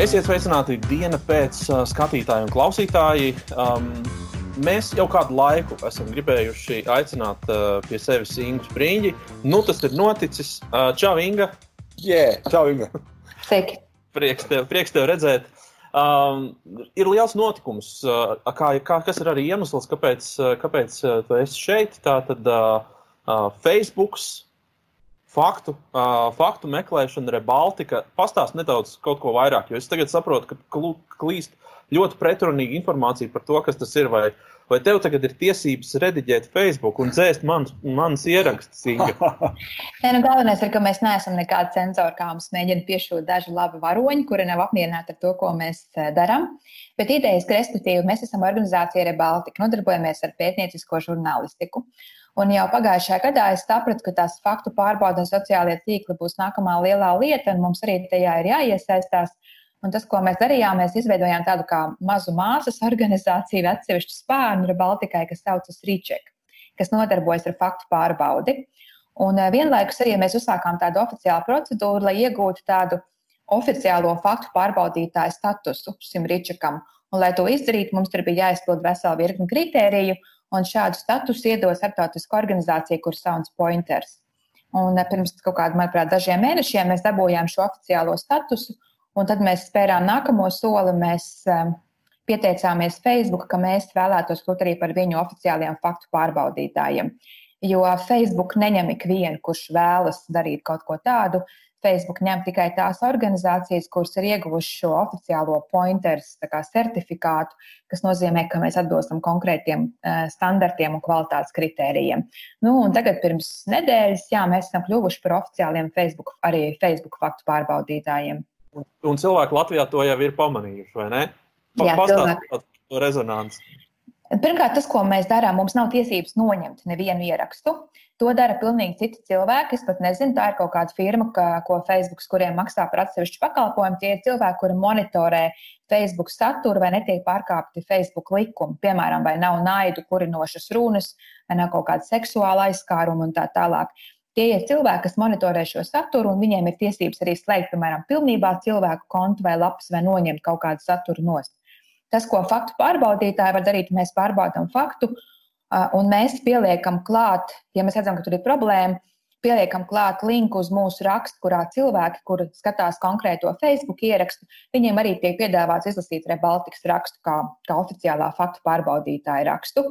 Esiet sveicināti diena pēc uh, skatītāju un klausītāju. Um, mēs jau kādu laiku esam gribējuši aicināt uh, pie sevis Ingu Spriņģi. Nu, tas ir noticis. Uh, čau, Inga! Yeah, čau, Inga! Sveiki! Prieks tev, prieks tev redzēt! Um, ir liels notikums, uh, kā, kā, kas ir arī iemesls, kāpēc, kāpēc uh, tu esi šeit. Tātad uh, uh, Facebook faktu, uh, faktu meklēšana, Rebaltika. Pastāst nedaudz kaut ko vairāk, jo es tagad saprotu, ka klīst ļoti pretrunīga informācija par to, kas tas ir. Vai, vai tev tagad ir tiesības rediģēt Facebook un dzēst manas man ierakstus? Nē, nu, galvenais ir, ka mēs neesam nekādi cenzori, kā mums mēģina piešūt daži labi varoņi, kuri nav apmierināti ar to, ko mēs darām. Bet idejas, ka respektīvi mēs esam organizācija Rebaltika, nodarbojamies ar pētniecisko žurnālistiku. Un jau pagājušajā gadā es sapratu, ka tās faktu pārbaudas sociālajie tīkli būs nākamā lielā lieta, un mums arī tajā ir jāiesaistās. Un tas, ko mēs darījām, mēs izveidojām tādu kā mazu māsas organizāciju, atsevišķu spārnu Baltikai, kas saucas Rīček, kas nodarbojas ar faktu pārbaudi. Un eh, vienlaikus arī mēs uzsākām tādu oficiālu procedūru, lai iegūtu tādu oficiālo faktu pārbaudītāju statusu šim Rīčekam. Un, lai to izdarītu, mums tur bija jāizpild vesela virkni kritēriju, un šādu statusu iedod starptautiska organizācija, kuras sauc Pointers. Un eh, pirms kaut kādiem, manuprāt, dažiem mēnešiem mēs dabūjām šo oficiālo statusu, un tad mēs spērām nākamo soli. Mēs um, pieteicāmies Facebook, ka mēs vēlētos kļūt arī par viņu oficiālajiem faktu pārbaudītājiem. Jo Facebook neņem ikvienu, kurš vēlas darīt kaut ko tādu. Facebook ņem tikai tās organizācijas, kuras ir ieguvušas šo oficiālo pointers certifikātu, kas nozīmē, ka mēs atbilstam konkrētiem uh, standartiem un kvalitātes kritērijiem. Nu, tagad, pirms nedēļas, jā, mēs esam kļuvuši par oficiāliem Facebook, arī Facebook faktu pārbaudītājiem. Un, un cilvēki Latvijā to jau ir pamanījuši, vai ne? Pa, jā, cilvēki. To rezonanci. Pirmkārt, tas, ko mēs darām, mums nav tiesības noņemt nevienu ierakstu. To dara pilnīgi citi cilvēki. Es pat nezinu, tā ir kaut kāda firma, ka, ko Facebook, kuriem maksā par atsevišķu pakalpojumu. Tie ir cilvēki, kuri monitorē Facebook saturu vai netiek pārkāpti Facebook likumi. Piemēram, vai nav naidu, kurinošas runas, vai nav kaut kāda seksuāla aizskāruma un tā tālāk. Tie ir cilvēki, kas monitorē šo saturu, un viņiem ir tiesības arī slēgt, piemēram, pilnībā cilvēku kontu vai lapas vai noņemt kaut kādu saturu nost. Tas, ko faktu pārbaudītāji var darīt, mēs pārbaudām faktu, un mēs pieliekam klāt, ja mēs redzam, ka tur ir problēma, pieliekam klāt linku uz mūsu rakstu, kurā cilvēki, kuri skatās konkrēto Facebook ierakstu, viņiem arī tiek piedāvāts izlasīt Rebaltikas rakstu kā, kā oficiālā faktu pārbaudītāja rakstu.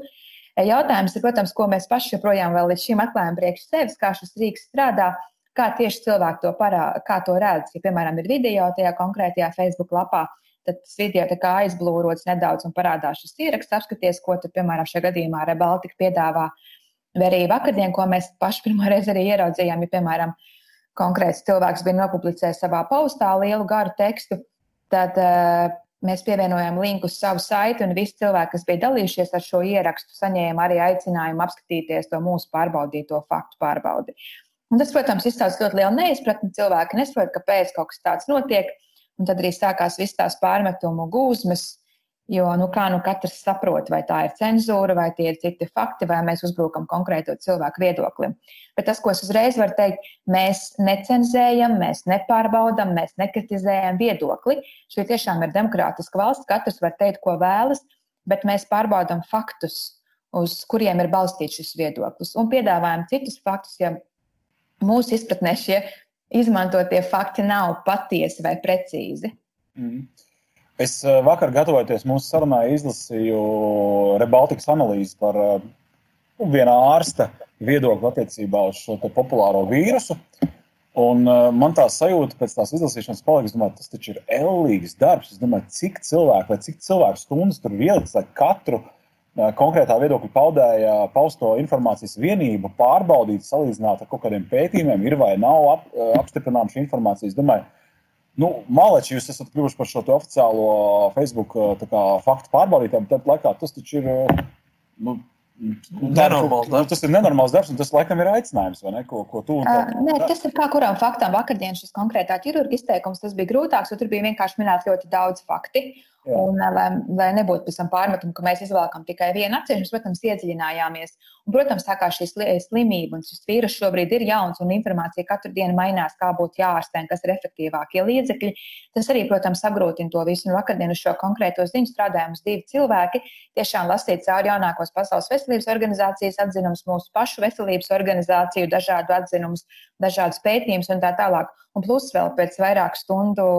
Jautājums ir, protams, ko mēs paši joprojām vēl līdz šim atklājam priekš sevis, kā šis rīks strādā, kā tieši cilvēki to, parā, kā to redz. Ja, piemēram, ir video tajā konkrētajā Facebook lapā, tad tas video aizblūrots nedaudz un parādās šis ieraksts, apskaties, ko, tad, piemēram, šajā gadījumā Rebaltika piedāvā. Vai arī vakardien, ko mēs paši pirmo reizi arī ieraudzījām, ja, piemēram, konkrēts cilvēks bija nopublicējis savā postā lielu garu tekstu, tad uh, mēs pievienojam linku uz savu saiti, un visi cilvēki, kas bija dalījušies ar šo ierakstu, saņēma arī aicinājumu apskatīties to mūsu pārbaudīto faktu pārbaudi. Un tas, protams, izsauc ļoti lielu neizpratni. Cilvēki nesaprot, kāpēc kaut kas tāds notiek. Un tad arī sākās viss tās pārmetumu gūzmas, jo nu, kā nu katrs saprot, vai tā ir cenzūra, vai tie ir citi fakti, vai mēs uzbrukam konkrēto cilvēku viedoklim. Bet tas, ko es uzreiz varu teikt, mēs necenzējam, mēs nepārbaudām, mēs nekritizējam viedokli. Šī tiešām ir demokrātiska valsts, katrs var teikt, ko vēlas, bet mēs pārbaudām faktus, uz kuriem ir balstīts šis viedoklis, un piedāvājam citus faktus, ja mūsu izpratnē šie izmantotie fakti nav patiesi vai precīzi. Mm. Es eh, vakar, gatavojoties mūsu sarunai, izlasīju Rebaltikas analīzi par uh, viena ārsta viedokli attiecībā uz šo populāro vīrusu. Un, uh, man tā sajūta pēc tās izlasīšanas palika, domāju, tas taču ir ellīgs darbs. Es domāju, cik cilvēku vai cik cilvēku stundas tur ielikts, lai katru uh, konkrētā viedokļa paudēja pausto informācijas vienību pārbaudīt, salīdzināt ar kaut kādiem pētījumiem, ir vai nav ap, apstiprināta šī informācija. Es domāju, nu, Maleči, jūs esat kļuvuši par šo oficiālo Facebook kā, faktu pārbaudītāju, bet tāpat laikā tas taču ir. Nu, Nenormāls darbs. Tas ir nenormāls darbs, un tas laikam ir aicinājums, vai ne? Ko, ko tu, uh, nē, tas ir kā kuram faktam. Vakardien šis konkrētā ķirurga izteikums tas bija grūtāks, jo tur bija vienkārši minēts ļoti daudz fakti. Un, lai, lai nebūtu pēc tam pārmetumu, ka mēs izvēlamies tikai vienu atsevišķu, mēs, protams, iedziļinājāmies. Un, protams, tā kā šī slimība un šis vīrus šobrīd ir jauns un informācija katru dienu mainās, kā būtu jāārstē kas ir efektīvākie līdzekļi, tas arī, protams, apgrūtina to visu. Un vakardien uz šo konkrēto ziņu strādājām divi cilvēki. Tiešām lasīt cauri jaunākos Pasaules veselības organizācijas atzinumus, mūsu pašu veselības organizāciju, dažādu atzinumus, dažādus pētījumus un tā tālāk. Un plus vēl pēc vairāku stundu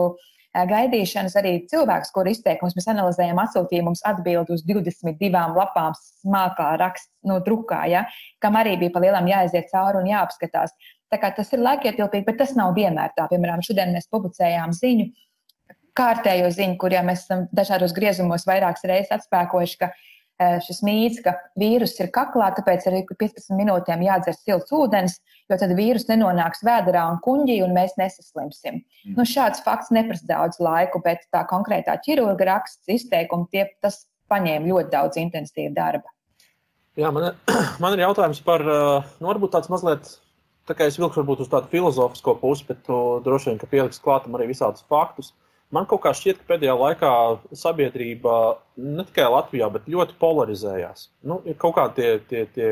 gaidīšanas arī cilvēks, kur izteikums mēs analizējam, atsūtīja mums atbildi uz 22 lapām smalkā raksts, no nu, drukā, ja, kam arī bija pa lielam jāaiziet cauri un jāapskatās. Tā kā tas ir laikietilpīgi, bet tas nav vienmēr tā. Piemēram, šodien mēs publicējām ziņu, kārtējo ziņu, kuriem mēs esam dažādos griezumos vairākas reizes atspēkojuši, ka šis mīts, ka vīrus ir kaklā, tāpēc arī 15 minūtēm jādzer silts ūdens, jo tad vīrus nenonāks vēdā un kuģī, un mēs nesaslimsim. Mm. Nu, šāds fakts neprasa daudz laiku, bet tā konkrētā ķirurga raksts, izteikumi, tie, tas paņēma ļoti daudz intensīva darba. Jā, man, man ir jautājums par, nu, varbūt tāds mazliet, tā kā es vilkšu varbūt uz tādu filozofisko pusi, bet tu droši vien, ka pieliks klātam arī visādus faktus. Man kaut kā šķiet, ka pēdējā laikā sabiedrība ne tikai Latvijā, bet ļoti polarizējās. Nu, ir kaut kādi tie, tie, tie,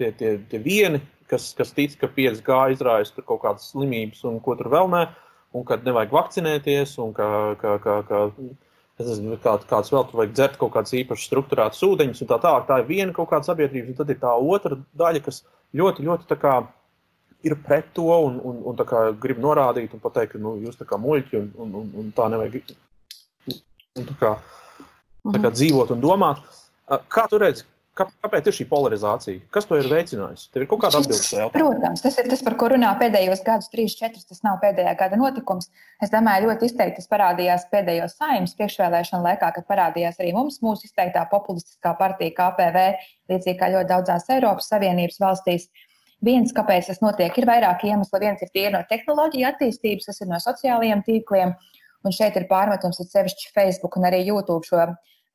tie, tie, tie vieni, kas, kas tic, ka 5G izraisa kaut kādas slimības un ko tur vēl nē, un ka nevajag vakcinēties, un ka, ka, ka, ka nezinu, kā, kāds vēl tur vajag dzert kaut kādas īpašas struktūrētas ūdeņus un tā tālāk. Tā ir viena kaut kāda sabiedrība, un tad ir tā otra daļa, kas ļoti, ļoti tā kā ir pret to un, un, un grib norādīt un pateikt, ka nu, jūs tā kā muļķi un, un, un, un tā nevajag un tā kā, tā kā mhm. dzīvot un domāt. Kā tu redzi, Kā, kāpēc ir šī polarizācija? Kas to ir veicinājis? Tev ir kaut kāda atbilde. Protams, tas ir tas, par ko runā pēdējos gadus, trīs, četrus. Tas nav pēdējā gada notikums. Es domāju, ļoti izteikti tas parādījās pēdējos saimnes priekšvēlēšanu laikā, kad parādījās arī mums mūsu izteiktā populistiskā partija KPV, līdzīgi kā ļoti daudzās Eiropas Savienības valstīs. Uh, Viens, kāpēc tas notiek, ir vairāki iemesli. Viens ir tīri no tehnoloģija attīstības, tas ir no sociālajiem tīkliem. Un šeit ir pārmetums ar sevišķi Facebook un arī YouTube šo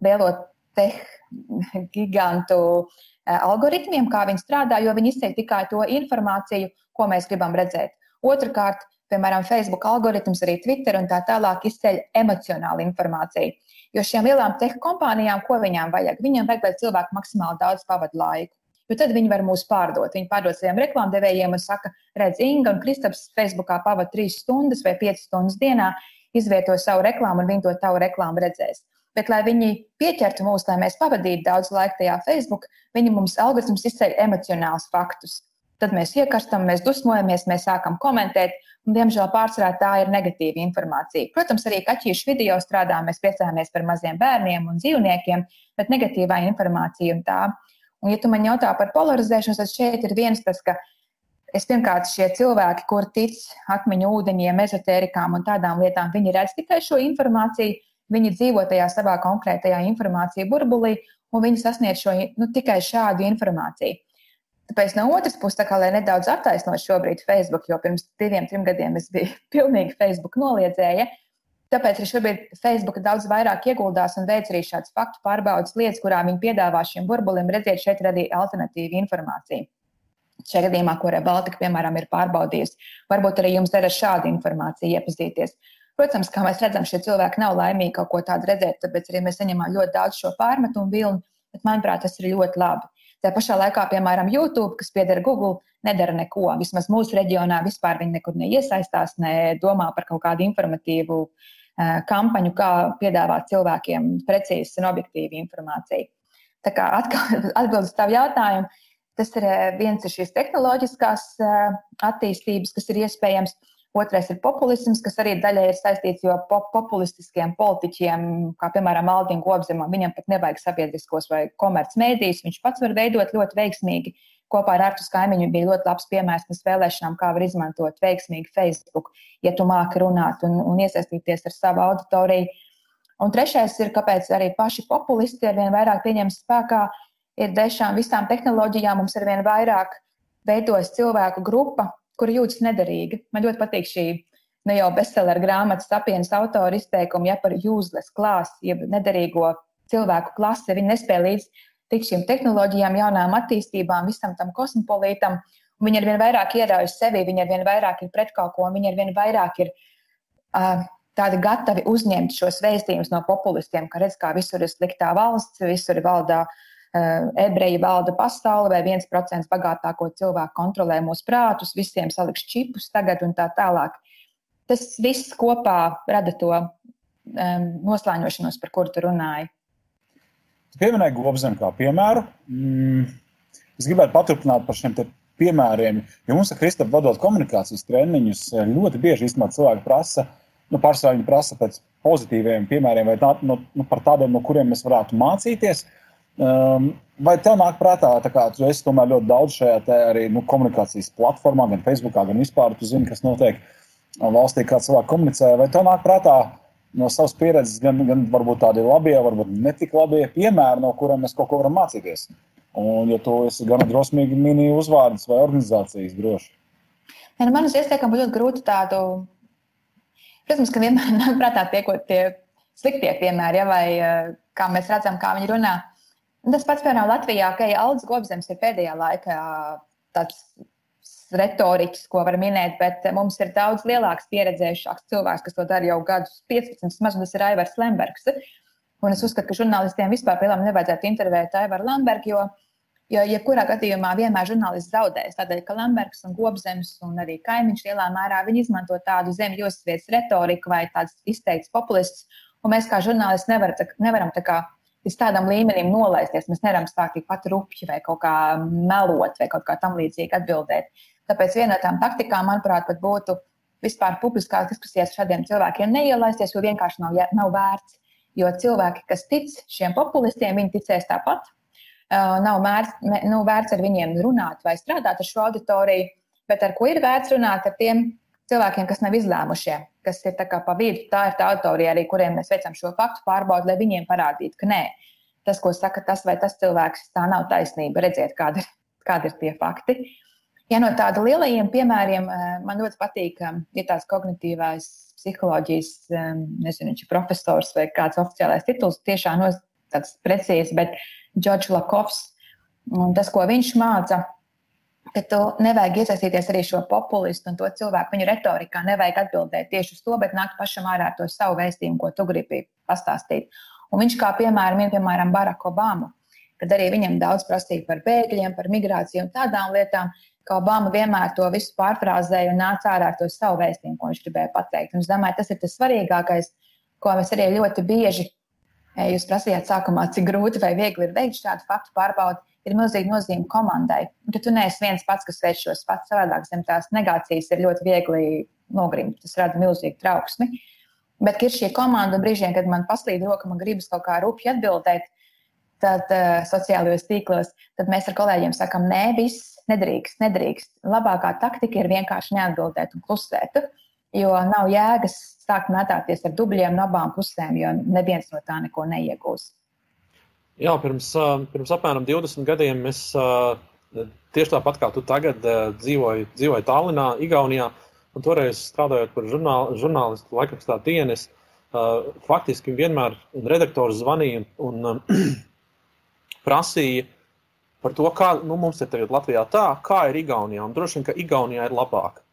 vēlot teh gigantu eh, algoritmiem, kā viņi strādā, jo viņi izceļ tikai to informāciju, ko mēs gribam redzēt. Otrakārt, piemēram, Facebook algoritms, arī Twitter un tā tālāk izceļ emocionālu informāciju. Jo šīm lielām tech kompānijām, ko viņām vajag? Viņiem vajag, lai cilvēki maksimāli daudz pavadu laiku jo tad viņi var mūs pārdot. Viņi pārdod saviem reklāmdevējiem un saka, redz, Inga un Kristaps Facebookā pavada 3 stundas vai 5 stundas dienā, izvieto savu reklāmu un viņi to tavu reklāmu redzēs. Bet, lai viņi pieķertu mūs, lai mēs pavadītu daudz laika tajā Facebook, viņi mums algoritms izceļ emocionālus faktus. Tad mēs iekarstam, mēs dusmojamies, mēs sākam komentēt, un, diemžēl, pārsvarā tā ir negatīva informācija. Protams, arī kaķīšu video strādā, mēs priecājamies par maziem bērniem un dzīvniekiem, bet negatīvā informācija un tā Un, ja tu man jautā par polarizēšanos, tad šeit ir viens tas, ka es pirmkārt šie cilvēki, kur tic akmeņu ūdeņiem, ezotērikām un tādām lietām, viņi redz tikai šo informāciju, viņi dzīvo tajā savā konkrētajā informācija burbulī, un viņi sasniedz šo nu, tikai šādu informāciju. Tāpēc no otras puses, kā, lai nedaudz attaisnotu šobrīd Facebook, jo pirms diviem, trim gadiem es biju pilnīgi Facebook noliedzēja, Tāpēc arī šobrīd Facebook daudz vairāk ieguldās un veic arī šādas faktu pārbaudas lietas, kurā viņi piedāvā šiem burbulim, redziet, šeit ir arī alternatīva informācija. Šajā gadījumā, kurā Baltika, piemēram, ir pārbaudījusi, varbūt arī jums der ar šādu informāciju iepazīties. Protams, kā mēs redzam, šie cilvēki nav laimīgi kaut ko tādu redzēt, tāpēc arī mēs saņemam ļoti daudz šo pārmetumu vilni, bet, manuprāt, tas ir ļoti labi. Tā pašā laikā, piemēram, YouTube, kas pieder Google, nedara neko. Vismaz mūsu reģionā vispār viņi nekur neiesaistās, ne domā par kaut kādu informatīvu uh, kampaņu, kā piedāvāt cilvēkiem precīzi un objektīvu informāciju. Tā kā atbildot uz tavu jautājumu, tas ir viens ir šīs tehnoloģiskās attīstības, kas ir iespējams. Otrais ir populisms, kas arī daļai ir saistīts, jo pop populistiskiem politiķiem, kā piemēram Aldina Gobzemam, viņam pat nevajag sabiedriskos vai komercmedijas, viņš pats var veidot ļoti veiksmīgi uh, kopā ar Artu Kaimiņu bija ļoti labs piemērs pirms vēlēšanām, kā var izmantot veiksmīgi Facebook, ja tu māki runāt un, un iesaistīties ar savu auditoriju. Un trešais ir, kāpēc arī paši populisti ar vien vairāk pieņem spēkā, ir dešām visām tehnoloģijām mums ar vien vairāk veidojas cilvēku grupa, kur jūtas nederīga. Man ļoti patīk šī ne jau bestselleru grāmatas sapienas autora izteikuma, ja par useless klāstu, jeb nederīgo cilvēku klasi. Viņi nespēja līdz tik šīm tehnoloģijām, jaunām attīstībām, visam tam kosmopolītam. Viņi ar vien vairāk ieraujas sevi, viņi ar vien vairāk ir pret kaut ko, viņi ar vien vairāk ir uh, tādi gatavi uzņemt šos vēstījumus no populistiem, ka redz, kā visur ir sliktā valsts, visur valdā uh, ebreji valda pasauli, vai viens procents bagātāko cilvēku kontrolē mūsu prātus, visiem saliks čipus tagad un tā tālāk. Tas viss kopā rada to um, noslēņošanos, par kuru tu runāji. Tu pieminēji Gobzemu kā piemēru. Mm, es gribētu paturpināt par šiem piemēriem, jo mums ar Kristapam vadot komunikācijas treniņus, ļoti bieži īstenībā cilvēki prasa, nu, pārsvarā viņi prasa pēc pozitīviem piemēriem vai tā, nu, nu, par tādiem, no kuriem mēs varētu mācīties. Um, vai tev nāk prātā, ka tu esi tomēr ļoti daudz šajā arī nu, komunikācijas platformā, gan Facebookā, gan vispār, tu zini, kas notiek valstī, kā cilvēki komunicē, vai tev nāk prātā no savas pieredzes, gan, gan varbūt tādi labie, varbūt netik labie piemēri, no kuriem mēs kaut ko varam mācīties. Un, ja tu esi gana drosmīgi mini uzvārds vai organizācijas droši. Ja, nu, Manas ieteikumi būtu ļoti grūti tādu. Protams, ka vienmēr nāk prātā tie, ko tie sliktie piemēri, ja, vai eh, kā mēs redzam, kā viņi runā. Tas pats, piemēram, Latvijā, ka ja Aldis Gobzems ir pēdējā laikā tāds retoriķis, ko var minēt, bet mums ir daudz lielāks, pieredzējušāks cilvēks, kas to dara jau gadus 15, vismaz tas ir Aivars Lembergs. Un es uzskatu, ka žurnālistiem vispār pilnām nevajadzētu intervēt Aivaru Lembergu, jo, jo jebkurā gadījumā vienmēr žurnālists zaudēs. Tādēļ, ka Lembergs un Gobzems un arī kaimiņš lielā mērā izmanto tādu zemju josvietas retoriku vai tādas izteikts populists, un mēs kā žurnālisti nevar, nevaram tā kā līdz tādam līmenim nolaisties. Mēs nevaram sākt tikpat rupji vai kaut kā melot vai kaut kā tam līdzīgi atbildēt. Tāpēc viena no tām taktikām, manuprāt, būtu vispār publiskās diskusijās šādiem cilvēkiem neielaisties, jo vienkārši nav, nav vērts. Jo cilvēki, kas tic šiem populistiem, viņi ticēs tāpat. Uh, nav mērts, nu, vērts ar viņiem runāt vai strādāt ar šo auditoriju, bet ar ko ir vērts runāt ar tiem cilvēkiem, kas nav izlēmušie, kas ir pa vidu. Tā ir tā auditorija, arī kuriem mēs veicam šo faktu pārbaudi, lai viņiem parādītu, ka nē, tas, ko saka tas vai tas cilvēks, tā nav taisnība. Redziet, kādi ir, kādi ir tie fakti. Uh, Ja no tādiem lielajiem piemēriem eh, man ļoti patīk, eh, ir tāds kognitīvais psiholoģijas, eh, nezinu, viņš ir profesors vai kāds oficiālais tituls, tiešām no tāds precīzi, bet Džordžs Lakovs. Un tas, ko viņš māca, ka tu nevajag iesaistīties arī šo populistu un to cilvēku viņu retorikā, nevajag atbildēt tieši uz to, bet nākt pašam ārā to savu vēstījumu, ko tu gribi pastāstīt. Un viņš kā piemēram ir piemēram Barack Obama, kad arī viņam daudz prasīja par bēgļiem, par migrāciju un tādām lietām ka Obama vienmēr to visu pārfrāzēja un nāca ārā ar to savu vēstījumu, ko viņš gribēja pateikt. Un es domāju, tas ir tas svarīgākais, ko mēs arī ļoti bieži, ja jūs prasījāt sākumā, cik grūti vai viegli ir veikt šādu faktu pārbaudi, ir milzīga nozīme komandai. Ka tu neesi viens pats, kas veic šos faktus savādāk, zem tās negācijas ir ļoti viegli nogrimt. Tas rada milzīgu trauksmi. Bet ir šī komanda, un brīžiem, kad man paslīd roka, man gribas kaut kā rupji atbildēt, tad uh, sociālajos tīklos, tad mēs ar kolēģiem sakām, nē, viss nedrīkst, nedrīkst. Labākā taktika ir vienkārši neatbildēt un klusēt, jo nav jēgas sākt metāties ar dubļiem no abām pusēm, jo neviens no tā neko neiegūs. Jā, pirms, pirms apmēram 20 gadiem es tieši tāpat kā tu tagad dzīvoju, dzīvoju Tallinā, Igaunijā, un toreiz strādājot par žurnāl, žurnālistu laikrakstā dienas, faktiski vienmēr redaktors zvanīja un prasīja, par to, kā nu, mums ir tagad Latvijā tā, kā ir Igaunijā. Un droši vien, ka Igaunijā ir labāk.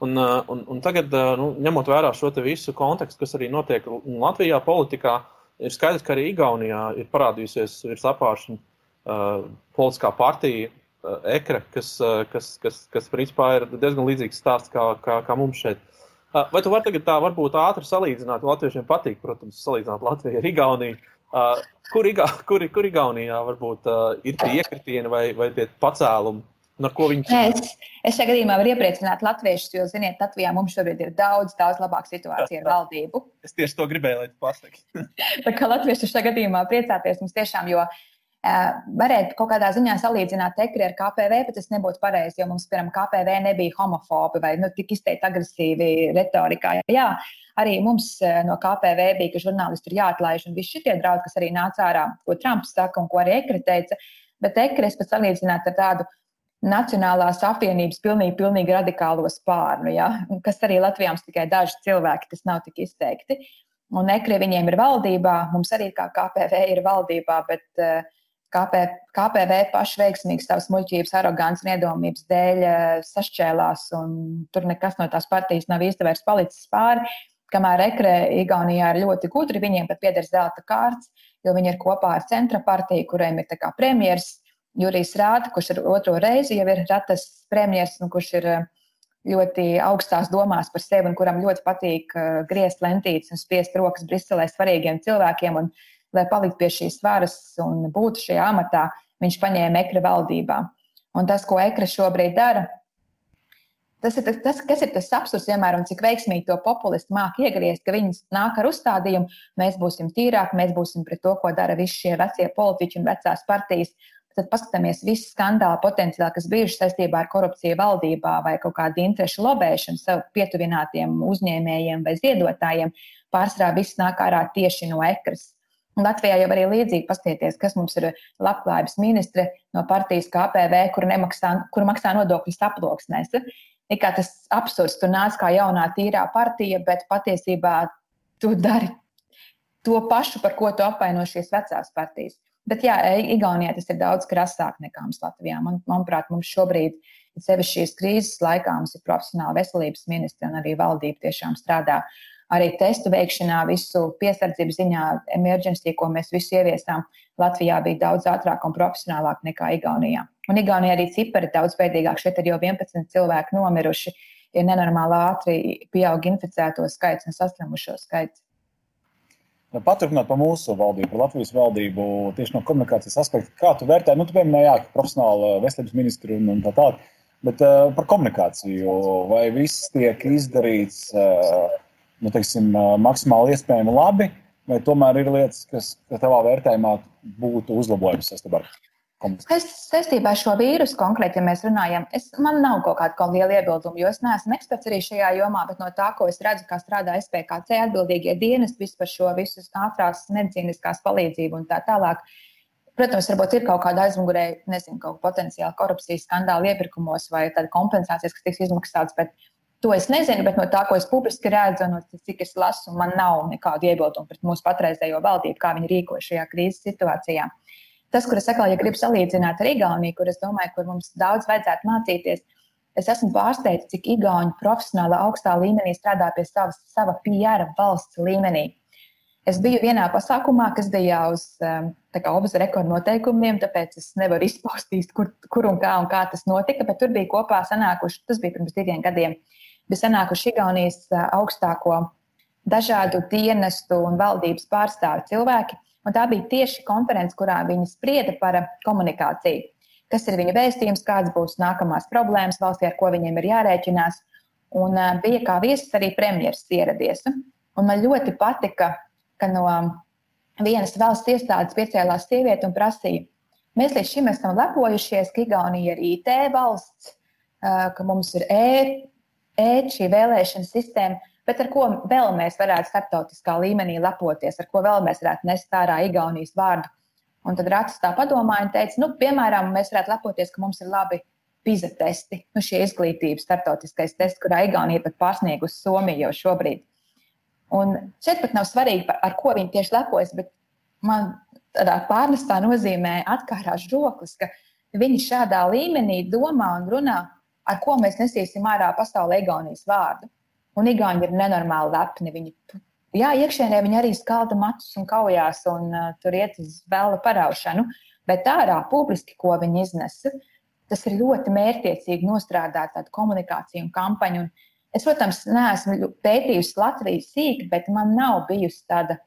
Un, uh, un, un tagad, uh, nu, ņemot vērā šo visu kontekstu, kas arī notiek Latvijā politikā, ir skaidrs, ka arī Igaunijā ir parādījusies virs apāršņa uh, politiskā partija, uh, ekre, kas, uh, kas, kas, kas principā ir diezgan līdzīgs stāsts kā, kā, kā mums šeit. Uh, vai tu vari tagad tā varbūt ātri salīdzināt? Latviešiem patīk, protams, salīdzināt Latviju ar Igauniju. Uh, kur, Iga, kur, kur Igaunijā varbūt uh, ir tie iekritieni vai, vai tie pacēlumi? Viņi... Es, es šajā gadījumā varu iepriecināt latviešus, jo, ziniet, Latvijā mums šobrīd ir daudz, daudz labāka situācija ar valdību. Es tieši to gribēju, lai tu pasaki. Tā kā latvieši šajā gadījumā priecāties mums tiešām, jo uh, varētu kaut kādā ziņā salīdzināt ekri ar KPV, bet tas nebūtu pareizi, jo mums, piemēram, KPV nebija homofobi vai nu, tik izteikti agresīvi retorikā. Jā, Arī mums no KPV bija, ka žurnālisti ir jāatlaiž, un visi šie draudi, kas arī nāca ārā, ko Trumps saka un ko arī Ekre teica. Bet Ekre es pat salīdzinātu ar tādu Nacionālās apvienības pilnīgi, pilnīgi radikālo spārnu, ja? kas arī Latvijā mums tikai daži cilvēki, kas nav tik izteikti. Un Ekre viņiem ir valdībā, mums arī kā KPV ir valdībā, bet uh, KP, KPV paši veiksmīgi savas muļķības, arogants un iedomības dēļ uh, sašķēlās, un tur nekas no tās partijas nav īsti vairs palicis pāri. Kamēr ekre Igaunijā ir ļoti gudri, viņiem pat pieder zelta kārts, jo viņi ir kopā ar centra partiju, kuriem ir premjeras Jurijs Rāta, kurš ir otro reizi jau ir ratas premjeras un kurš ir ļoti augstās domās par sevi un kuram ļoti patīk griezt lentītes un spiest rokas Briselē svarīgiem cilvēkiem. Un, lai paliktu pie šīs varas un būtu šajā amatā, viņš paņēma ekra valdībā. Un tas, ko ekra šobrīd dara, Tas ir tas, kas ir tas absurds vienmēr, un cik veiksmīgi to populisti māca iegriezt, ka viņi nāk ar uzstādījumu, mēs būsim tīrāki, mēs būsim pret to, ko dara visi šie vecie politiķi un vecās partijas. Tad paskatāmies visu skandālu potenciāli, kas bijuši saistībā ar korupciju valdībā vai kaut kādu interešu lobēšanu sev pietuvinātiem uzņēmējiem vai ziedotājiem. Pārsvarā viss nāk ārā tieši no ekras. Latvijā jau arī līdzīgi pastieties, kas mums ir labklājības ministre no partijas KPV, kur, nemaksā, kur maksā nodokļus aploksnēs kā tas absurds. Tu nāc kā jaunā, tīrā partija, bet patiesībā tu dari to pašu, par ko tu apvaino šīs vecās partijas. Bet, jā, Igaunijā tas ir daudz krasāk nekā mums Latvijā. Man, manuprāt, mums šobrīd, sevišķi šīs krīzes laikā, mums ir profesionāla veselības ministra un arī valdība tiešām strādā arī testu veikšanā, visu piesardzību ziņā, emergency, ko mēs visi ieviesām, Latvijā bija daudz ātrāk un profesionālāk nekā Igaunijā. Un Igaunijā arī cipari ir daudz bēdīgāk. Šeit ir jau 11 cilvēki nomiruši, ir nenormāli ātri pieaug inficēto skaits un saslimušo skaits. Paturpinot par mūsu valdību, par Latvijas valdību, tieši no komunikācijas aspekta, kā tu vērtē, nu, tu pieminēji, ka profesionāla veselības ministru un tā tālāk, bet uh, par komunikāciju, vai viss tiek izdarīts uh, nu, teiksim, maksimāli iespējami labi, vai tomēr ir lietas, kas tavā vērtējumā būtu uzlabojums saistībā ar Es saistībā ar šo vīrusu konkrēti, ja mēs runājam, es, man nav kaut kāda liela iebilduma, jo es neesmu eksperts arī šajā jomā, bet no tā, ko es redzu, kā strādā SPKC atbildīgie dienesti par šo visu ātrās medicīniskās palīdzību un tā tālāk. Protams, varbūt ir kaut kāda aizmugurē, nezinu, kaut potenciāla korupcijas skandāla iepirkumos vai kompensācijas, kas tiks izmaksātas, bet To es nezinu, bet no tā, ko es publiski redzu, no cik es lasu, man nav nekādu iebildumu pret mūsu patreizējo valdību, kā viņi rīkojas šajā krīzes situācijā. Tas, kur es atkal ja gribu salīdzināt ar Igauniju, kur es domāju, kur mums daudz vajadzētu mācīties, es esmu pārsteigts, cik Igauni profesionāli augstā līmenī strādā pie savas, sava PR valsts līmenī. Es biju vienā pasākumā, kas bija uz um, obza rekordu noteikumiem, tāpēc es nevaru izpaustīt, kur, kur un kā un kā tas notika, bet tur bija kopā sanākuši, tas bija pirms diviem gadiem, uh, bija sanākuši Igaunijas augstāko dažādu dienestu un valdības pārstāvju cilvēki. Un tā bija tieši konference, kurā viņi sprieda par komunikāciju. Kas ir viņa vēstījums, kādas būs nākamās problēmas valstī, ar ko viņiem ir jārēķinās. Un bija kā viesis arī premjerministrs ieradies. Un man ļoti patika, ka no vienas valsts iestādes piecēlās sieviete un prasīja, mēs līdz šim esam lepojušies, ka Igaunija ir IT valsts, ka mums ir ēt šī vēlēšana sistēma, bet ar ko vēl mēs varētu starptautiskā līmenī lepoties, ar ko vēl mēs varētu nest ārā Igaunijas vārdu. Un tad Rācis tā padomāja un teica, nu, piemēram, mēs varētu lepoties, ka mums ir labi PISA testi, nu, šie izglītības starptautiskais tests, kurā Igaunija pat pārsniegusi Somiju jau šobrīd. Un šeit pat nav svarīgi, ar ko viņi tieši lepojas, bet man tādā pārnestā nozīmē atkārās žoklis, ka viņi šādā līmenī domā un runā ar ko mēs nesīsim ārā pasaulē Igaunijas vārdu. Un Igauni ir nenormāli lepni. Viņi, jā, iekšēnē viņi arī skalda matus un kaujās un uh, tur iet uz vēla paraušanu, bet ārā publiski, ko viņi iznesa, tas ir ļoti mērķiecīgi nostrādāt tādu komunikāciju un kampaņu. Un es, protams, neesmu pētījusi Latvijas sīk, bet man nav bijusi tāda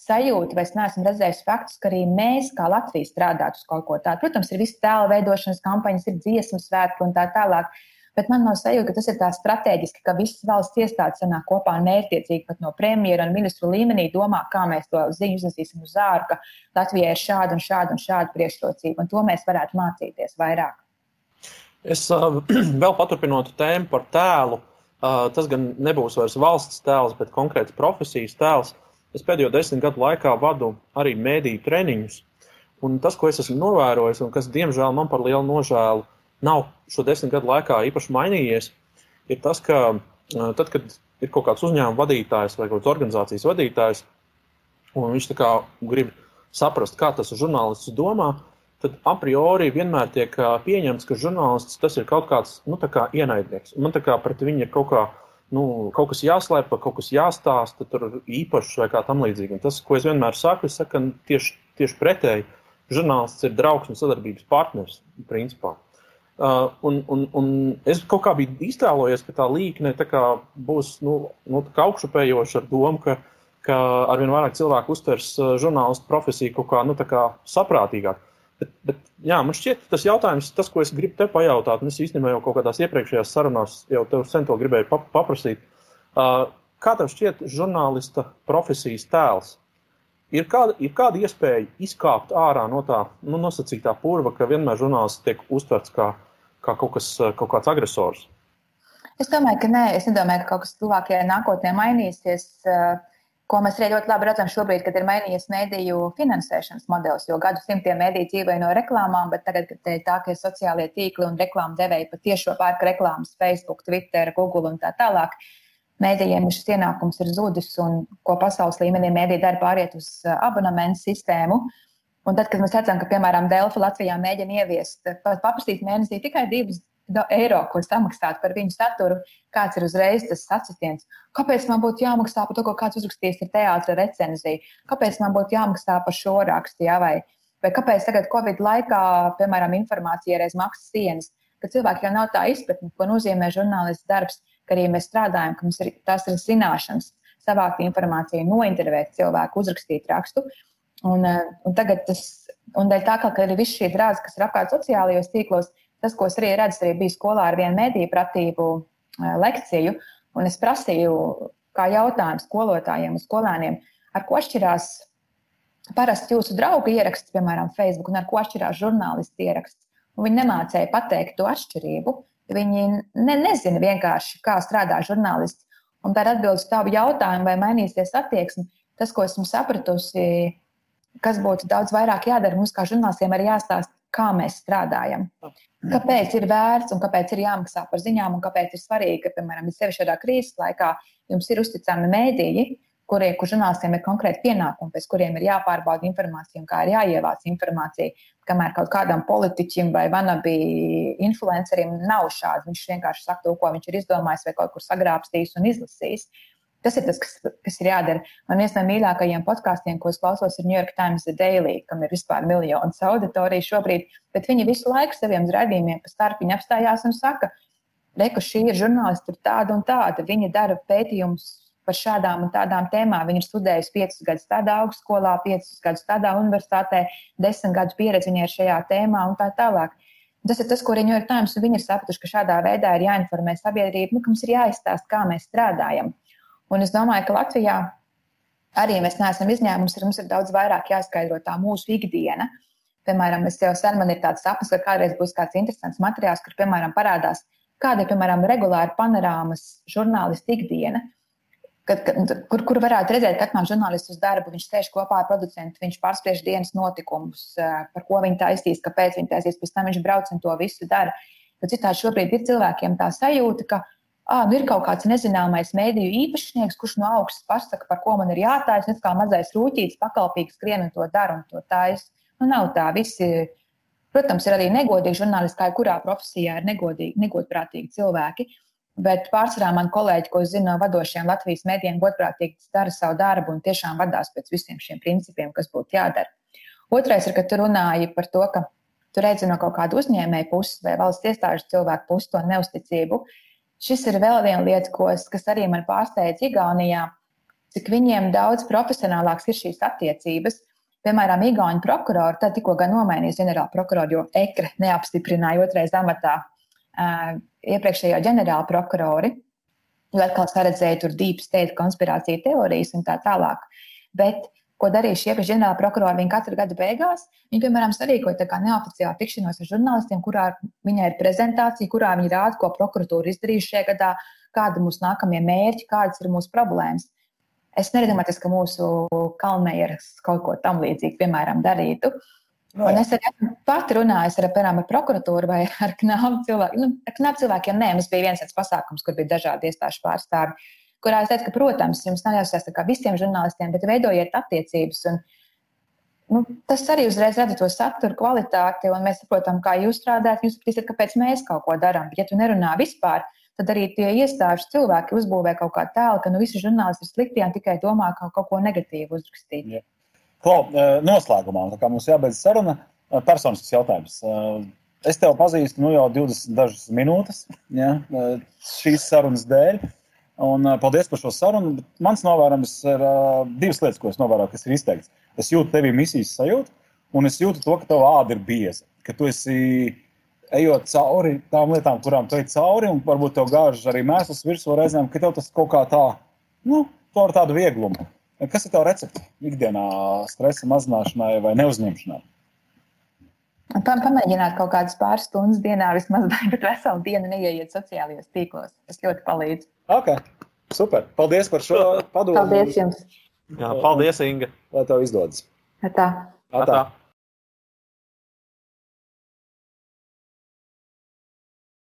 sajūta, vai es neesmu redzējis faktus, ka arī mēs, kā Latvija, strādātu uz kaut ko tādu. Protams, ir visas tēla veidošanas kampaņas, ir dziesmu svētki un tā tālāk. Bet man nav sajūta, ka tas ir tā strateģiski, ka visas valsts iestādes sanāk kopā mērķiecīgi, pat no premjera un ministru līmenī domā, kā mēs to ziņu iznesīsim uz āru, ka Latvijai ir šāda un šāda un šāda priekšrocība, un to mēs varētu mācīties vairāk. Es uh, vēl paturpinātu tēmu par tēlu. Uh, tas gan nebūs vairs valsts tēls, bet konkrēts profesijas tēls. Es pēdējo desmit gadu laikā vadu arī mēdīju treniņus. Un tas, ko es esmu novērojis, un kas, diemžēl, man par lielu nožēlu, nav šo desmit gadu laikā īpaši mainījies, ir tas, ka tad, kad ir kaut kāds uzņēmuma vadītājs vai kāds organizācijas vadītājs, un viņš grib saprast, kā tas žurnālists domā, tad a priori vienmēr tiek pieņemts, ka žurnālists tas ir kaut kāds nu, kā ienaidnieks. Man kā pret viņu ir kaut kā nu, kaut kas jāslēpj, kaut kas jāstāsta, tur īpašs vai kā tam līdzīgi. Un tas, ko es vienmēr saku, es saku tieši, tieši pretēji. Žurnālists ir draugs un sadarbības partners, principā. Uh, un, un, un es kaut kā biju iztēlojies, ka tā līnija būs nu, nu, augšupējoša ar domu, ka, ka arvien vairāk cilvēku uztvers uh, žurnālistu profesiju kaut kā, nu, kā saprātīgāk. Bet, bet, jā, man šķiet, tas jautājums, tas, ko es gribu te pajautāt, un es īstenībā jau kaut kādās iepriekšējās sarunās jau tev sen to gribēju paprasīt. Uh, kā tev šķiet žurnālista profesijas tēls? Ir kāda, ir kāda iespēja izkāpt ārā no tā nu, nosacītā purva, ka vienmēr žurnālists tiek uztverts kā, kā kaut, kas, kaut kāds agresors? Es domāju, ka nē, es nedomāju, ka kaut kas tuvākajā nākotnē mainīsies. Uh, ko mēs arī ļoti labi redzam šobrīd, kad ir mainījies mediju finansēšanas modelis. Jo gadsimtiem mediji dzīvoja no reklāmām, bet tagad, kad ir tā, ka ir sociālie tīkli un reklāmu devēji patiešo pērk reklāmas Facebook, Twitter, Google un tā tālāk, mēdījiem šis ienākums ir zudis un ko pasaules līmenī mēdīja dara pāriet uz uh, abonementu sistēmu. Un tad, kad mēs redzam, ka, piemēram, Delfa Latvijā mēģina ieviest, paprasīt mēnesī tikai divas eiro, ko samaksāt par viņu saturu, kāds ir uzreiz tas sacitiens. Kāpēc man būtu jāmaksā par to, ko kāds uzrakstījis ar teātra recenziju? Kāpēc man būtu jāmaksā par šo rakstu? Jā, vai, vai kāpēc tagad Covid laikā, piemēram, informācija reiz maksas sienas, ka cilvēki jau nav tā izpratne, ko nozīmē žurnālists darbs, ka arī mēs strādājam, ka mums ir tās ir zināšanas, savākt informāciju, nointervēt cilvēku, uzrakstīt rakstu. Un, eh, un tagad tas, un dēļ tā, ka arī viss šī drāza, kas ir apkārt sociālajos tīklos, tas, ko es arī redzu, arī bija skolā ar vienu mediju pratību lekciju, un es prasīju, kā jautājumu skolotājiem un skolēniem, ar ko atšķirās parasti jūsu draugu ieraksts, piemēram, Facebook, un ar ko atšķirās žurnālisti ieraksts. Un viņi nemācīja pateikt to atšķirību. Viņi ne, nezina vienkārši, kā strādā žurnālists. Un tā ir atbilde uz tavu jautājumu, vai mainīsies attieksme. Tas, ko esmu sapratusi, kas būtu daudz vairāk jādara, mums kā žurnālistiem arī jāstāsta, kā mēs strādājam. Kāpēc ir vērts un kāpēc ir jāmaksā par ziņām, un kāpēc ir svarīgi, ka, piemēram, sevišķi šādā krīzes laikā jums ir uzticami mēdīji, kuriem, kur žurnālistiem ir konkrēti pienākumi, pēc kuriem ir jāpārbauda informācija un kā ir jāievāc informācija. Kamēr kaut kādam politiķim vai vanabi influencerim nav šāda, viņš vienkārši saka to, ko viņš ir izdomājis vai kaut kur sagrābstījis un izlasījis. Tas ir tas, kas, kas ir jādara. Man viens no mīļākajiem podkāstiem, ko es klausos, ir New York Times The Daily, kam ir vispār miljonus auditoriju šobrīd, bet viņi visu laiku saviem raidījumiem pa starp viņi apstājās un saka, reku šī ir žurnālisti, ir tāda un tāda. Viņi dara pētījumus par šādām un tādām tēmām. Viņi ir studējuši piecus gadus tādā augstskolā, piecus gadus tādā universitātē, desmit gadus pieredzi viņai šajā tēmā un tā tālāk. Tas ir tas, ko New York Times ir sapratuši, ka šādā veidā ir jāinformē sabiedrība, nu, ka mums ir jāizstāsta, kā mēs strādājam. Un es domāju, ka Latvijā arī mēs neesam izņēmums, ir mums ir daudz vairāk jāskaidro tā mūsu ikdiena. Piemēram, es jau sen man ir tāds sapnis, ka kādreiz būs kāds interesants materiāls, kur, piemēram, parādās, kāda ir, piemēram, regulāra panorāmas žurnālisti ikdiena. Kad, kad, kur, kur varētu redzēt, kad nāk žurnālists uz darbu, viņš sēž kopā ar producentu, viņš pārspriež dienas notikumus, par ko viņi taisīs, kāpēc viņi taisīs, pēc tam viņš brauc un to visu dara. Bet citādi šobrīd ir cilvēkiem tā sajūta, ka ah, nu ir kaut kāds nezināmais mēdīju īpašnieks, kurš no augšas pasaka, par ko man ir jātājas, un kā mazais rūtītis pakalpīgs skrien un to dara un to tājas. Nu, nav tā, visi, protams, ir arī negodīgi žurnālisti, kā kurā profesijā ir negodīgi, negodprātīgi cilvēki. Bet pārsvarā man kolēģi, ko es zinu no vadošiem Latvijas mēdījiem, godprātīgi dara savu darbu un tiešām vadās pēc visiem šiem principiem, kas būtu jādara. Otrais ir, ka tu runāji par to, ka tu redzi no kaut kāda uzņēmēja puses vai valsts iestāžu cilvēku puses to neusticību. Uh, Šis ir vēl viena lieta, ko, kas arī man pārsteidz Igaunijā, cik viņiem daudz profesionālāks ir šīs attiecības. Piemēram, Igaunijas prokurori, tad tikko nomainījis ģenerāla prokuroru, jo ekre neapstiprināja otrais amatā uh, iepriekšējo ģenerāla prokurori. Jo atkal saredzēja tur deep state konspirāciju teorijas un tā tālāk. Bet ko darīja šie ģenerāla prokurori. Viņi katru gadu beigās, viņi, piemēram, sarīkoja neoficiālu tikšanos ar žurnālistiem, kurā viņai ir prezentācija, kurā viņi rāda, ko prokuratūra izdarījusi šajā gadā, kādi ir mūsu nākamie mērķi, kādas ir mūsu problēmas. Es nedomāju, ka mūsu kalnējas kaut ko tam līdzīgu, piemēram, darītu. No, un es arī pati runāju ar, piemēram, ar prokuratūru vai ar knāpu cilvēkiem. Nu, ar knāpu cilvēkiem nē, mums bija viens tāds pasākums, kur bija dažādi iestāžu pārstāvji kurā es teicu, ka, protams, jums nav jāsaka kā visiem žurnālistiem, bet veidojiet attiecības. Un, nu, tas arī uzreiz rada to saturu kvalitāti, un mēs saprotam, kā jūs strādājat. Jūs saprotat, kāpēc mēs kaut ko darām. Bet, ja tu nerunā vispār, tad arī tie iestāžu cilvēki uzbūvē kaut kādu tēlu, ka nu, visi žurnālisti ir slikti un tikai domā kaut, kaut ko negatīvu uzrakstīt. Jā. Klau, noslēgumā, kā mums jābeidz saruna, personisks jautājums. Es tevi pazīstu nu, jau 20 dažas minūtes ja, šīs sarunas dēļ. Un, paldies par šo sarunu. Mans novērojums ir uh, divas lietas, ko es novēroju, kas ir izteikts. Es jūtu tevi misijas sajūtu, un es jūtu to, ka tava āda ir bieza. Ka tu esi ejot cauri tām lietām, kurām tu ej cauri, un varbūt tev gāž arī mēsls virsū reizēm, ka tev tas kaut kā tā, nu, to ar tādu vieglumu. Kas ir tavs recepte ikdienā stresa mazināšanai vai neuzņemšanai? Pamēģināt kaut kādas pāris stundas dienā, vismaz, bet veselu dienu neieiet sociālajos tīklos. Tas ļoti palīdz. Ok, super. Paldies par šo padomu. Paldies jums. Jā, paldies, Inga. Lai tev izdodas. Tā. Tā. tā.